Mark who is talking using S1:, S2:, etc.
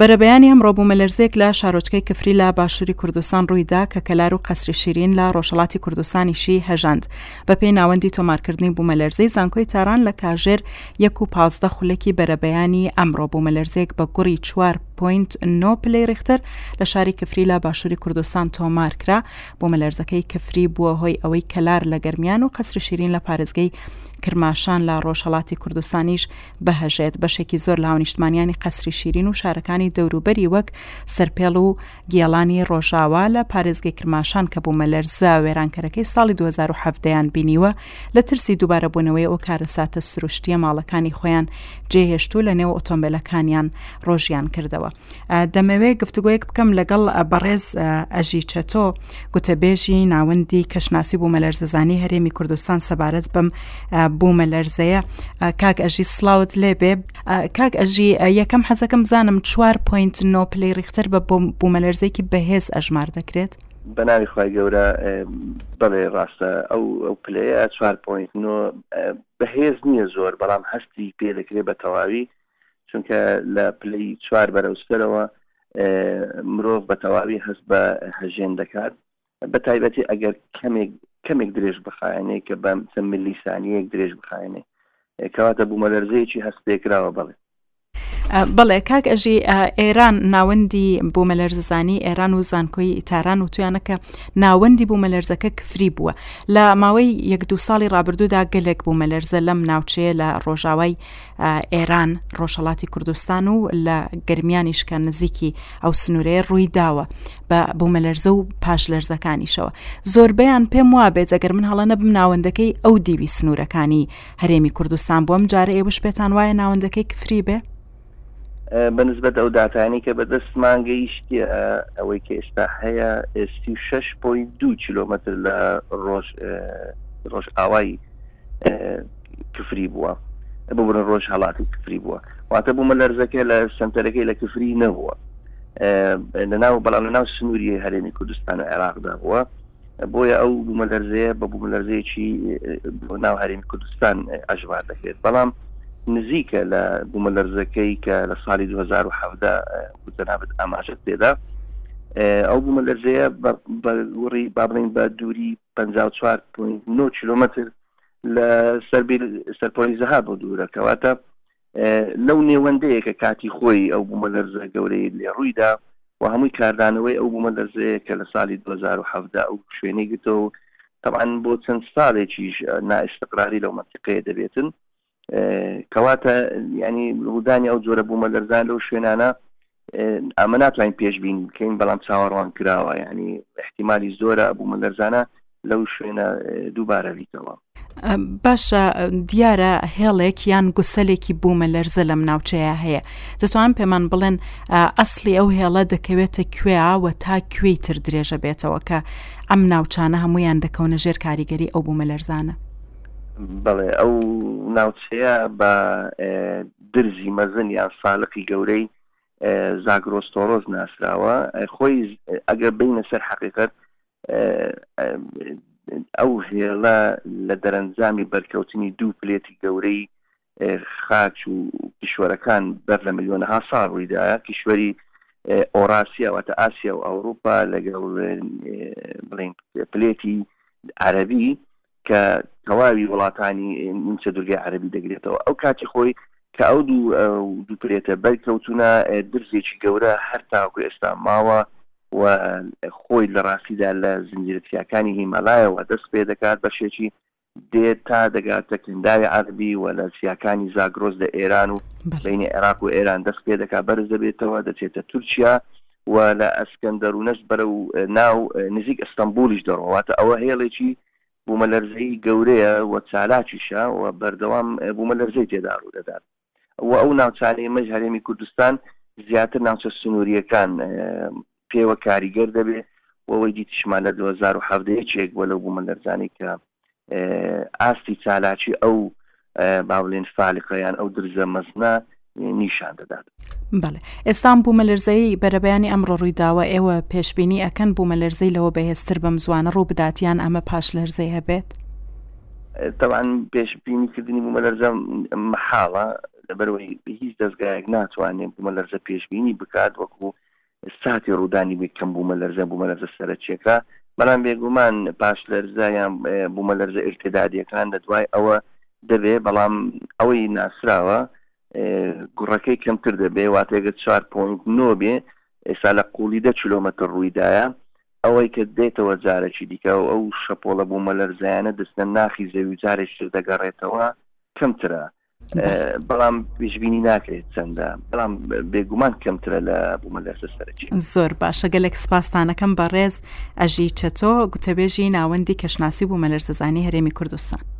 S1: بەرەبەیانی ئەمڕۆ بوومەلەرزەیەک لە شارۆچکەی کفری لە باشووری کوردستان ڕوویدا کە کەلار و قەسری شیرین لە ڕۆژهەڵاتی کوردستانیشی هەژاند. بەپێی ناوەندی تۆمارکردنی بوومەلەرزەی زانکۆی تاران لە کاژێر یەک و پازدە خولەکی بەرەبەیانی ئەمڕۆ بوومەلەرزەیەک بە گوڕی چوار پۆینت نۆ پلەی ڕیختەر لە شاری کفری لە باشووری کوردستان تۆمارکرا. بوومەلەرزەکەی کفری بووە هۆی ئەوەی کەلار لە گەرمیان و قەسری شیرین لە پارێزگەی کرماشان لە ڕۆژهەڵاتی کوردستانیش بهژێت، بەشێکی زۆر لە هاونیشتمانیانی قەسری شیرین و شارەکانی دەوروبەری وەک سەرپێڵ و گێڵانی ڕۆژاوا لە پارێزگەی کرماشان کە بوومەلەرزە وێرانکەرەکەی ساڵی 2017یان بینیوە لە ترسی دووبارەبوونەوەی ئەو کارەساتە سروشتییە ماڵەکانی خۆیان جێهێشت و لەنێو ئۆتۆمبێلەکانیان ڕۆژیان کردەوە. دەمەوێت گفتوگۆیەک بکەم لەگەڵ بەڕێز ئەژی چەتۆ گوتەبێژی ناوەندی کەشناسی بوومە لەرزەزانی هەرێمی کوردستان سەبارەت بم بوومە لەرزەیە کاک ئەژی سلااوت لێ بێ کاک ئەژی یەکەم حەزەکەم بزانم 4.9 پلی ریختەر بە بوومە لەرزێکی بەهێز ئەژمار دەکرێت
S2: بەناوی خی گەورە بەڵێ ڕاستە ئەو ئەو پلەیە 4.9 بەهێز نییە زۆر بەڵام هەستی پێ دەکرێت بە تەواوی چونکە لە پلەی چوار بەرەوسەرەوە مرۆڤ بە تەواوی هەست بە هەژێن دەکات بە تایبەتی ئەگەر کەمێک کەمێک درێژ بخایەنێ کە بە چەند ملی سانیەک درێژ بخایێنێ کەواتە بوومەلەرزەیەکی هەست پێکراوە بڵێ
S1: بڵێ کاک ئەژی ئێران ناوەندی بوومەلەرززانی ئێران و زانکۆی تاران و تویانەکە ناوەندی بوومەلەرزەکە کفری بووە لە ماوەی یەک دو ساڵی رابردوودا گەلێک بوومەلەرزە لەم ناوچەیە لە ڕۆژاوای ئێران ڕۆژهڵاتی کوردستان و لە گەرمیانیش کە نزیکی ئەو سنوورەیە ڕووی داوە بە بوومەلەرزە و پاش لەرزەکانیشەوە زۆربیان پێم وابێت ئەگەر من هەڵە نەبم ناوەندەکەی ئەو دیوی سنوورەکانی هەرێمی کوردستان بۆم جارە ئێوەش پێتان وایە ناوەندەکەی کفری بێ
S2: بەنسبەت ئەو دااتانی کە بەدەست مانگەیشتی ئەوەی کە ئێستا هەیە ئێستی و شش پۆی دو کیلومتر لە ڕۆژ ڕۆژ ئاوایی کفری بووە ببرە ڕۆژ هەڵاتی کفری بووە واتە بوومە لەرزەکە لە سنتەرەکەی لە کفری نەبووە لەناو بەڵام لەناو سنووری هەرێمی کوردستان و عێراقدا بووە بۆیە ئەو بوومە لەرزەیە بە بوومە لەرزەیەکی ناو هەرێمی کوردستان ئەژوار دەکرێت بەڵام نزیکە لە بوومە لەرزەکەی کە لە ساڵی 2017 جەنابەت ئاماژت پێدا ئەو بوومە لەرزەیە بە گوڕی بابلین بە دووری 54.9 کیلومتر لە سەربیر سەرپۆلی زەها بۆ دوورە کەواتە لەو نێوەندەیە کە کاتی خۆی ئەو بوومە لەرزە گەورەی لێ ڕوویدا و هەمووی کاردانەوەی ئەو بوومە لەرزەیە کە لە ساڵی 2017 ئەو شوێنی گرتەوە تەعاان بۆ چەند ساڵێکیش نائستقراری لەو منتیقەیە دەبێتن کەواتە ینی ڕوودانی ئەو جۆرە بوومە لەرزان لەو شوێنانە ئەمە ناتوانین پێشبین بکەین بەڵام چاوەڕوان کراوە ینی احتیممالی زۆرە بوومە لەرزانە لەو شوێنە دووبارە بیتەوە
S1: باشە دیارە هێڵێک یان گوسەلێکی بوومە لەرزە لەم ناوچەیە هەیە دەتوان پێمان بڵێن ئەسلی ئەو هێڵە دەکەوێتە کوێەوە تا کوێی تر درێژە بێتەوە کە ئەم ناوچانە هەمویان دەکەونە ژێر کاریگەری ئەو بوومە لەرزانە
S2: بەڵێ ئەو ناوچەیە بە درزی مەزن یان سالقی گەورەی زاگرۆس تۆرۆز ناسراوە خۆی ئەگەر بینە سەر حقیقت ئەو هێڵە لە دەرەنجامی بەرکەوتنی دوو پلێتی گەورەی خاچ و کیشوەرەکان بەر لە ملیۆنەها ساڵ ڕوویدایە کیشوەری ئۆراسیا واتە ئاسیا و ئەوروپا لەگەڵ بڵین پلێتی عەربی کە تەواوی وڵاتانی نیمچە دورگەی عەربی دەگرێتەوە ئەو کاتی خۆی کە ئەو دوو دوو پلێتە بەرکەوتونە درزێکی گەورە هەر تاکو ئێستا ماوە و خۆی لە ڕاستیدا لە زنجیرەتیاکانی هیمالایەوە دەست پێ دەکات بەشێکی دێت تا دەگاتە کەنداوی عەغدی و لە چیاکانی زاگرۆس لە ئێران و بینی عێراق و ئێران دەست پێ دەکات بەرز دەبێتەوە دەچێتە تورکیا و لە ئەسکەندەرونەس بەرە و ناو نزیک ئەستەمبولیش دەڕواتە ئەوە هێڵێکی بوومەلەرزەی گەورەیە و چالاکیشە و بەردەوام بوومەلەرزەی تێدا ڕوو دەدات و ئەو ناوچانەی مەش هەرێمی کوردستان زیاتر ناوچە سنووریەکان پێوە کاریگەر دەبێ وەوەی دیتیشمان لە 2017 یەکێک بۆ لەو بوومە لەرزانی کە ئاستی چالاکی ئەو باولێن فالقەیان ئەو درزە مەزنە نیشان دەدات
S1: بەڵێ ئێستان بوومەلەرزەی بەرەبەیانی ئەمڕۆ ڕووی داوە ئێوە پێشببینی ئەکەن بوومەلەرزەی لەوە بەهێزتر بەم زوانە ڕوو بداتیان ئەمە پاش لەرزەی هەبێت
S2: تەبعەن پێشبینی کردنی بوومەلەرزە مەحاڵە لەبەرەوەی هیچ دەستگایەک ناتوانێت بوومەلەرزە پێشبینی بکات وەکو ساتی ڕوودانی بێت کەم بوومەلەرزە بوومەلەرزە سەرچیەکە بەڵام بێگومان پاش لەرزە یان بوومەلەرزە ئرتدادیەکان لە دوای ئەوە دەبێ بەڵام ئەوەی ناسراوە گوڕەکەی کەمتر دەبێ واتێگە 4.9 بێ ئێستا لە قوڵی دە کیلومتر ڕوویدایە ئەوەی کە دێتەوە جارەکی دیکە و ئەو شەپۆڵە بوومەلەرزەیانە دەچنە ناخی زەوی و جارێکی تر دەگەڕێتەوە، کەمترە. بەڵام پێشبینی ناکرێت چەندە، بەڵام بێگومان کەمترە لە بوومەلەرزە سەرەکییەکان.
S1: زۆر باشە گەلێک سپاستانەکەم بەڕێز ئەژی چەتۆ گوتەبێژی ناوەندی کەشناسی و بوومەلەرزەزانی هەرێمی کوردستان.